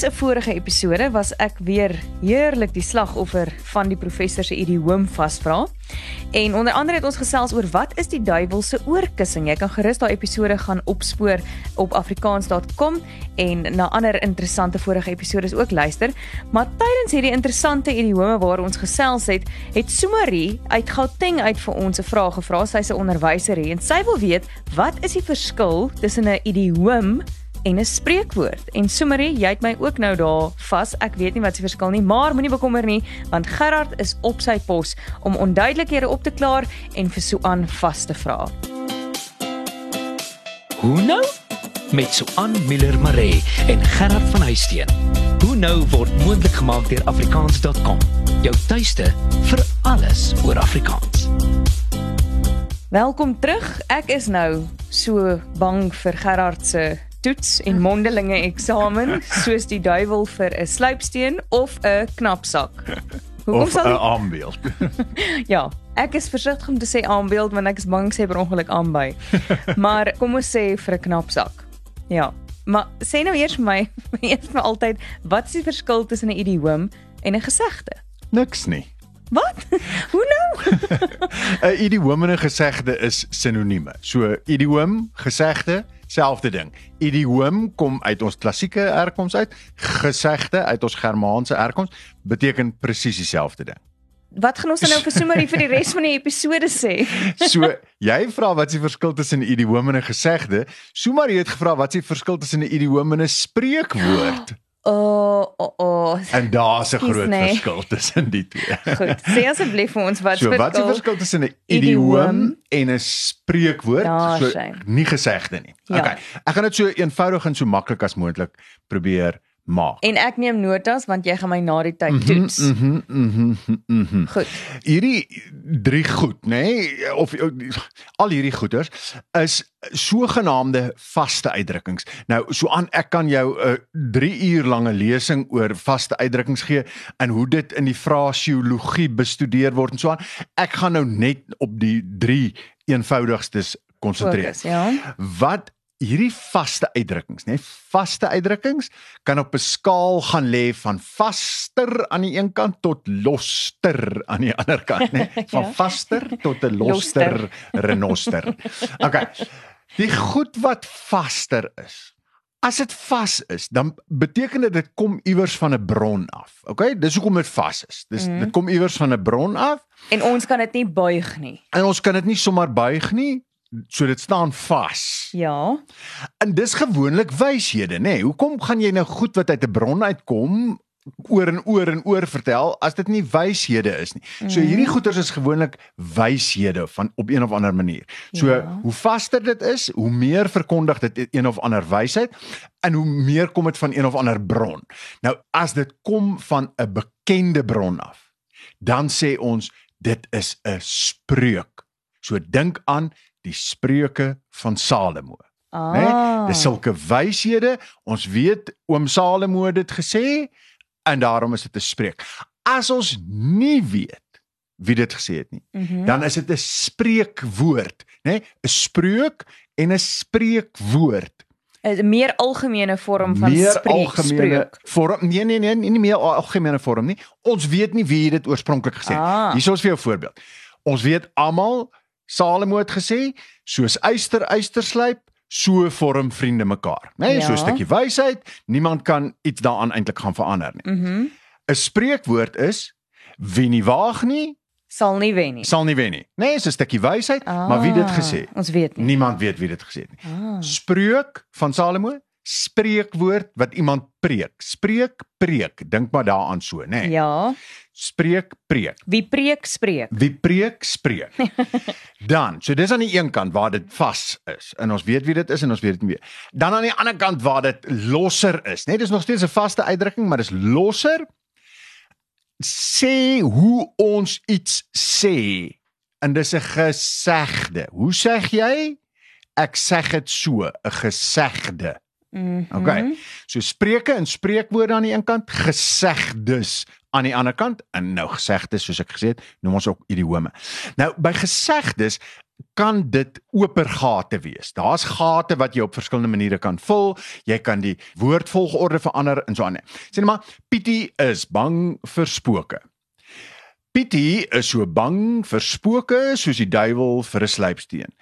Tydens 'n vorige episode was ek weer heerlik die slagoffer van die professor se idioom vasvra. En onder andere het ons gesels oor wat is die duiwel se oorkussing. Jy kan gerus daai episode gaan opspoor op afrikaans.com en na ander interessante vorige episodes ook luister. Maar tydens hierdie interessante idiome waar ons gesels het, het Sumarie uit Gauteng uit vir ons 'n vraag gevra. Sy's 'n onderwyser hier en sy wil weet, wat is die verskil tussen 'n idioom en 'n spreekwoord. En Sumarie, jy het my ook nou daar vas. Ek weet nie wat se verskil nie, maar moenie bekommer nie, want Gerard is op sy pos om onduidelikhede op te klaar en vir Suan vas te vra. Hoe nou? Met Suan Miller Maree en Gerard van Huisteen. Hoe nou word moontlik gemaak deur afrikaans.com. Jou tuiste vir alles oor Afrikaans. Welkom terug. Ek is nou so bang vir Gerard se toets en mondelinge eksamen soos die duiwel vir 'n sluipsteen of 'n knapsak. Hoekom of 'n aanbeeld? ja, ek is versigtig om te sê aanbeeld want ek is bang sê per ongeluk aanby. maar kom ons sê vir 'n knapsak. Ja. Maar sê nou eers vir my, eers vir altyd, wat is die verskil tussen 'n idioom en 'n gesegde? Niks nie. Wat? Hoe nou? 'n Idioom en 'n gesegde is sinonieme. So idioom, gesegde, selfde ding. Idioom kom uit ons klassieke herkoms uit, gesegde uit ons Germaanse herkoms beteken presies dieselfde ding. Wat gaan ons nou vir Sumarie vir die res van die episode sê? so, jy vra wat is die verskil tussen 'n idioom en 'n gesegde? Sumarie het gevra wat is die verskil tussen 'n idioom en 'n spreekwoord? O, oh, o, oh, o. Oh. En daar's 'n groot nee. verskil tussen die twee. Goed, sê asseblief vir ons wat so, wat is die verskil tussen 'n idioom en 'n spreekwoord? Daar so nie gesegde nie. Ja. Okay. Ek gaan dit so eenvoudig en so maklik as moontlik probeer maak. En ek neem notas want jy gaan my na die tyd mhm, toets. Mhm mhm mhm. Mm goed. Hierdie drie goed, nê, nee, of al hierdie goeders is sogenaamde vaste uitdrukkings. Nou, so aan ek kan jou 'n uh, 3 uur lange lesing oor vaste uitdrukkings gee en hoe dit in die fraseologie bestudeer word en so aan. Ek gaan nou net op die 3 eenvoudigstes konsentreer. Ja. Wat hierdie vaste uitdrukkings, nê, vaste uitdrukkings kan op 'n skaal gaan lê van vaster aan die een kant tot loster aan die ander kant, nê, van ja. vaster tot 'n loster renoster. Okay. Die goed wat vaster is. As dit vas is, dan beteken dit dit kom iewers van 'n bron af. Okay? Dis hoekom dit vas is. Dis mm. dit kom iewers van 'n bron af en ons kan dit nie buig nie. En ons kan dit nie sommer buig nie so dit staan vas. Ja. En dis gewoonlik wyshede, nê? Nee. Hoekom gaan jy nou goed wat uit 'n bron uitkom oor en oor en oor vertel as dit nie wyshede is nie. So mhm. hierdie goeters is gewoonlik wyshede van op een of ander manier. So ja. hoe vaster dit is, hoe meer verkondig dit een of ander wysheid en hoe meer kom dit van een of ander bron. Nou as dit kom van 'n bekende bron af, dan sê ons dit is 'n spreuk. So dink aan die spreuke van Salomo. Ah. Né? Dis sulke wyshede. Ons weet oom Salomo het dit gesê en daarom is dit 'n spreek. As ons nie weet wie dit gesê het nie, mm -hmm. dan is dit 'n spreekwoord, né? 'n Spreuk en 'n spreekwoord. 'n meer algemene vorm van meer spreek. Meer algemene vorm. Nee nee nee, nie meer algemene vorm nie. Ons weet nie wie dit oorspronklik gesê het. Ah. Hier is ons vir jou voorbeeld. Ons weet almal Salomo het gesê, soos eyster eyster slyp, so vorm vriende mekaar, né? Nee, ja. So 'n stukkie wysheid, niemand kan iets daaraan eintlik gaan verander nie. Mhm. Mm 'n Spreekwoord is wie nie waag nie, sal nie wen nie. Sal nie wen nie. Nee, is 'n stukkie wysheid, ah, maar wie dit gesê? Ons weet nie. Niemand weet wie dit gesê het nie. Ah. Spreuk van Salomo, spreekwoord wat iemand preek. Spreek, preek. Dink maar daaraan so, nê? Nee. Ja. Spreek, preek. Wie preek, spreek. Wie preek, spreek. Dan, so dis aan die een kant waar dit vas is en ons weet wie dit is en ons weet dit nie meer. Dan aan die ander kant waar dit losser is, nê? Nee, dis nog steeds 'n vaste uitdrukking, maar dis losser. Sê hoe ons iets sê. En dis 'n gesegde. Hoe sê jy? Ek sê dit so, 'n gesegde. Mm -hmm. Okay. So spreuke en spreekwoorde aan die een kant, gesegdes aan die ander kant en nou gesegdes soos ek gesê het, noem ons ook idiome. Nou by gesegdes kan dit oper gate wees. Daar's gate wat jy op verskillende maniere kan vul. Jy kan die woordvolgorde verander en so aan. Net maar Pietie is bang vir spooke. Pietie is so bang vir spooke soos die duiwel vir 'n slypsteen.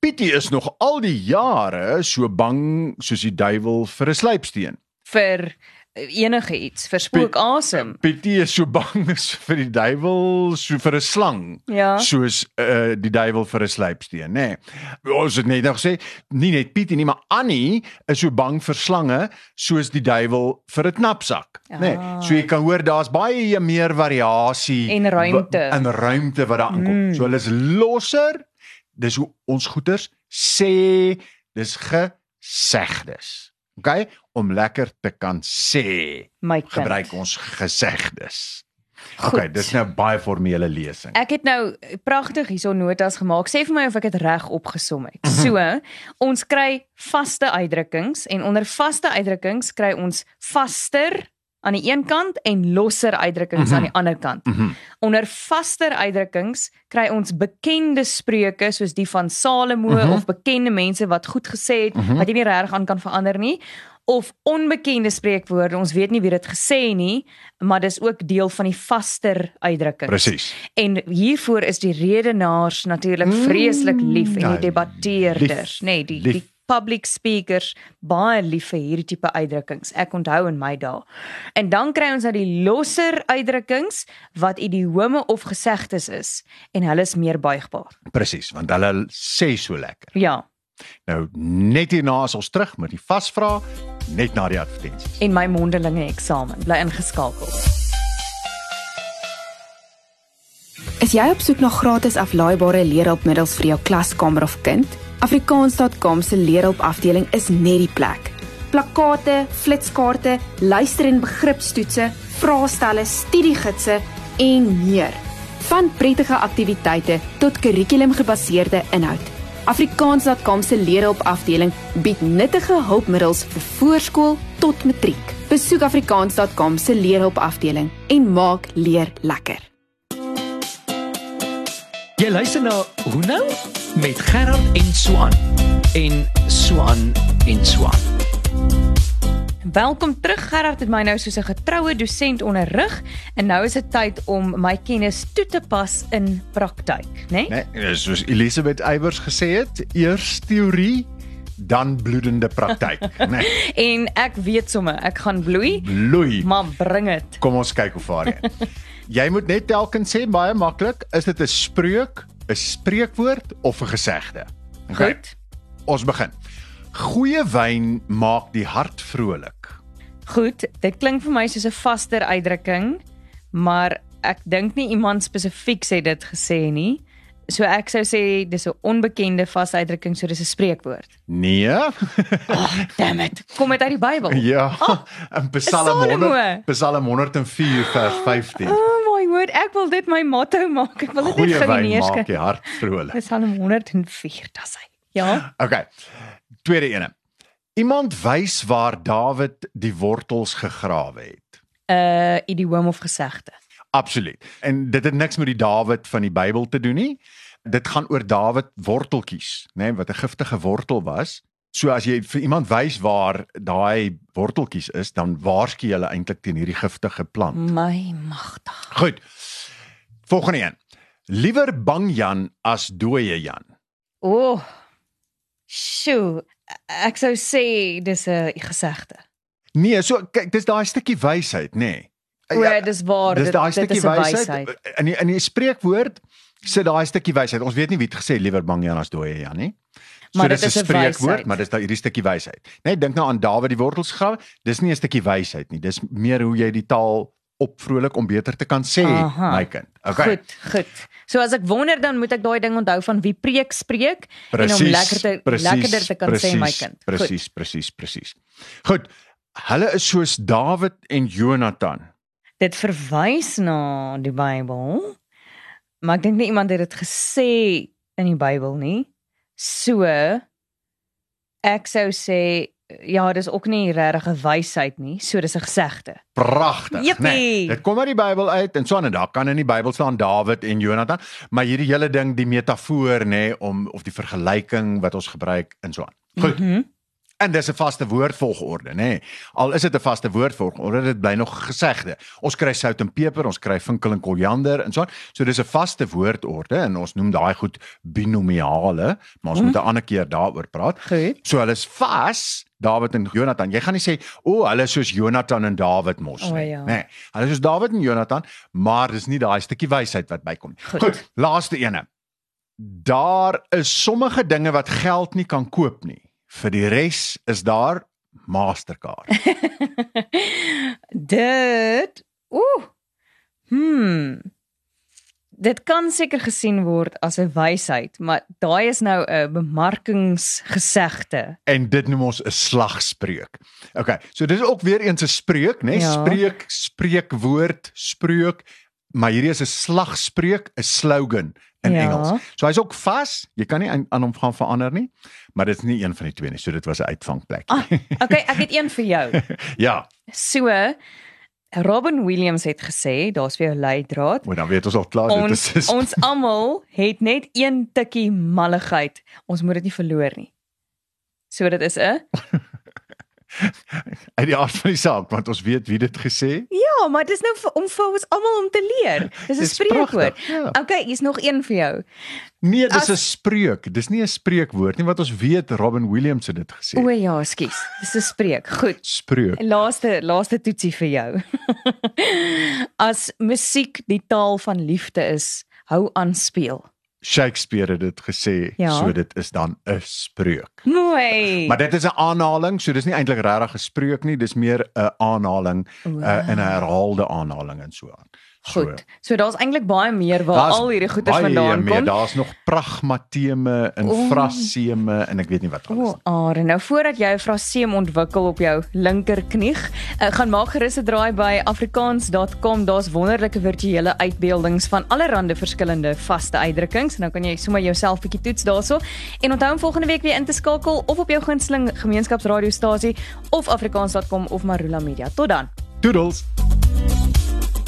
Pietie is nog al die jare so bang soos die duiwel vir 'n slypsteen. vir enige iets, vir spookasem. Pietie is so bang is vir die duiwel so vir 'n slang. Ja. soos uh, die duiwel vir 'n slypsteen, nê. Nee. Ons het net nog gesê nie net Pietie nie, maar Annie is so bang vir slange soos die duiwel vir 'n knapsak, nê. Nee. Ah. So jy kan hoor daar's baie meer variasie En ruimte. en ruimte wat daar aankom. Mm. So hulle is losser. Dis hoe ons goeters sê dis gesegdes. OK? Om lekker te kan sê, My kind. gebruik ons gesegdes. Goed. OK, dis nou baie formele lesing. Ek het nou pragtig hierso notas gemaak. Sê vir my of ek dit reg opgesom het. So, ons kry vaste uitdrukkings en onder vaste uitdrukkings kry ons vaster aan die een kant en losser uitdrukkings aan die ander kant. Mhm. Onder vaster uitdrukkings kry ons bekende spreuke soos die van Salomo Mhm. of bekende mense wat goed gesê het Mhm. wat jy nie regtig aan kan verander nie of onbekende spreekwoorde. Ons weet nie wie dit gesê nie, maar dis ook deel van die vaster uitdrukkings. Presies. En hiervoor is die redenaars natuurlik Mm. vreeslik lief en Ja, die debatteerders, lief, nê, nee, die lief. die public speakers baie lief vir hierdie tipe uitdrukkings. Ek onthou in my dae. En dan kry ons nou die losser uitdrukkings wat idiome of gesegdes is en hulle is meer buigbaar. Presies, want hulle sê so lekker. Ja, Nou net hierna is ons terug met die vasvra net na die advertensies. en my mondelinge eksamen. Bly ingeskakel. Is jy op soek na gratis aflaaibare leerhulpmiddels vir jou klaskamer of kind? Afrikaans.com se leerhulp afdeling is net die plek. Plakkate, flitskaarte, luister- en begripstoetse, vraestelle, studiegidse en meer. Van prettige aktiwiteite tot kurrikulumgebaseerde inhoud. Afrikaans.com se leerhulp afdeling bied nuttige hulpmiddels vir voorskool tot matriek. Besoek afrikaans.com se leerhulp afdeling en maak leer lekker. Jy luister na Hoe nou met Gerard en Swan en Swan en Swan. Welkom terug Gerard het my nou soos 'n getroue dosent onderrig en nou is dit tyd om my kennis toe te pas in praktyk, né? Nee? Nee, soos Elisabeth Eybers gesê het, eers teorie, dan bloedende praktyk, né? Nee, En ek weet sommer, ek gaan bloei, bloei. maar bring dit. Kom ons kyk hoe vaar jy. jy moet net telkens sê baie maklik, is dit 'n spreuk, 'n spreekwoord of 'n gesegde? Goed. Ons begin. Goeie wyn maak die hart vrolik. Goed, dit klink vir my soos 'n vaster uitdrukking, maar ek dink nie iemand spesifiek sê dit gesê nie. So ek sou sê dis 'n onbekende vaste uitdrukking, so dis 'n spreekwoord. Nee. Damn it. Kom dit uit die Bybel? ja, in Psalm Salomo. 100, Psalm 104 vers 15. Oh my word, ek wil dit my motto maak. Ek wil dit net gou wyn maak die hart vrolik. Psalm 104, dis hy. Ja. Okay. Tweede ene. Iemand wys waar Dawid die wortels gegrawe het. 'n uh, idioom of gesegde. Absoluut. En dit het niks met die Dawid van die Bybel te doen nie. Dit gaan oor Dawid worteltjies, nê, nee, wat 'n giftige wortel was. So as jy vir iemand wys waar daai worteltjies is, dan waarsku jy hulle eintlik teen hierdie giftige plant. My magtig. Goed. Volgende een. Liewer bang Jan as dooie Jan. O. Oh, sjoe, ek sou sê dis 'n gesegde. Nee, so kyk, dis daai stukkie wysheid, nê. Nee. O, dis waar. Dis dit- daai dit stukkie wysheid. In die, in die spreekwoord sit daai stukkie wysheid. Ons weet nie wie het gesê liewer bang Jan as dooie Jan nie. So Maar dis dit is 'n spreekwoord, maar dis daai hierdie stukkie wysheid. Net dink nou aan Dawid die wortels gegrawe. Dis nie 'n stukkie wysheid nie. Dis meer hoe jy die taal opvrolik om beter te kan sê, Aha. my kind. Okay. Goed, goed. So as ek wonder dan moet ek daai ding onthou van wie preek spreek en om lekker te lekkerder te kan sê my kind. Presies, presies, presies. Goed. Hulle is soos Dawid en Jonathan. Dit verwys na die Bybel. Maar ek dink nie iemand het dit gesê in die Bybel nie. So ek sou sê ja, dis ook nie regtig 'n wysheid nie, so dis 'n gesegde. Pragtig, Jippie. nee. Dit kom uit die Bybel uit en so aan en daar kan in die Bybel staan Dawid en Jonathan, maar hierdie hele ding, die metafoor nê nee, om of die vergelyking wat ons gebruik en so aan. Goed. Mm -hmm. En dis 'n vaste woordvolgorde, nê. Nee. Al is dit 'n vaste woordvolgorde, dit bly nog gesegde. Ons kry sout en peper, ons kry vinkel en koriander en so aan. So dis 'n vaste woordorde en ons noem daai goed binomiale, maar ons mm. moet 'n ander keer daaroor praat. Goed. So hulle is vas Dawid en Jonathan. Jy gaan nie sê o, oh, hulle is soos Jonathan en Dawid mos nie. Ja. Nee, hulle is soos Dawid en Jonathan, maar dis nie daai stukkie wysheid wat bykom nie. Goed. Goed, laaste ene. Daar is sommige dinge wat geld nie kan koop nie. Vir die res is daar Mastercard. Dit ooh. Hmm. Dit kan seker gesien word as 'n wysheid, maar daai is nou 'n bemarkingsgesegde. en dit noem ons 'n slagspreuk. Okay, so dis ook weer eens 'n spreuk, né? Nee? Ja. Spreek, spreekwoord, spreuk, maar hierdie is 'n slagspreuk, 'n slogan in Ja. Engels. So hy's ook vas, jy kan nie aan, aan hom gaan verander nie, maar dit is nie een van die twee nie. So dit was 'n uitvangplek. Ah, okay, ek het een vir jou. ja, So Robin Williams het gesê, daar's vir jou leidraad. maar dan weet ons al klaar dit Ons is ons almal het net een tikkie malligheid. Ons moet dit nie verloor nie. So dit is 'n uit die aard van die saak, want ons weet wie dit gesê. Ja, maar dis nou vir, om vir ons almal om te leer. Dis 'n spreekwoord. ja. Okay, hier's nog een vir jou. Nee, dis 'n spreuk. Dis nie 'n spreekwoord nie, wat ons weet Robin Williams het dit gesê. O ja, skus. Dis 'n spreek. Goed. Spreuk. Laaste laaste toetsie vir jou. As musiek die taal van liefde is, hou aan speel. Shakespeare het dit gesê, Ja. so dit is dan 'n spreuk. Mooi. Maar dit is 'n aanhaling, so dis nie eintlik regtig 'n spreuk nie, dis meer 'n aanhaling, Wow. uh, 'n herhaalde aanhaling en so aan. So, Goed. So daar's eintlik baie meer waar daar's al hierdie goeders vandaan meer. kom. Daar's nog pragmateme en O. fraseme en ek weet nie wat alles O, Are, nou voordat jy 'n fraseem ontwikkel op jou linkerknie, uh, gaan maak gerus 'n draai by afrikaans.com. Daar's wonderlike virtuele uitbeeldings van allerlei verskillende vaste uitdrukkings. Nou kan jy sommer jouself bietjie toets daarso. En onthou om volgende week weer in te skakel of op jou gunsteling gemeenskapsradiostasie of afrikaans.com of Marula Media. Tot dan. Doodles.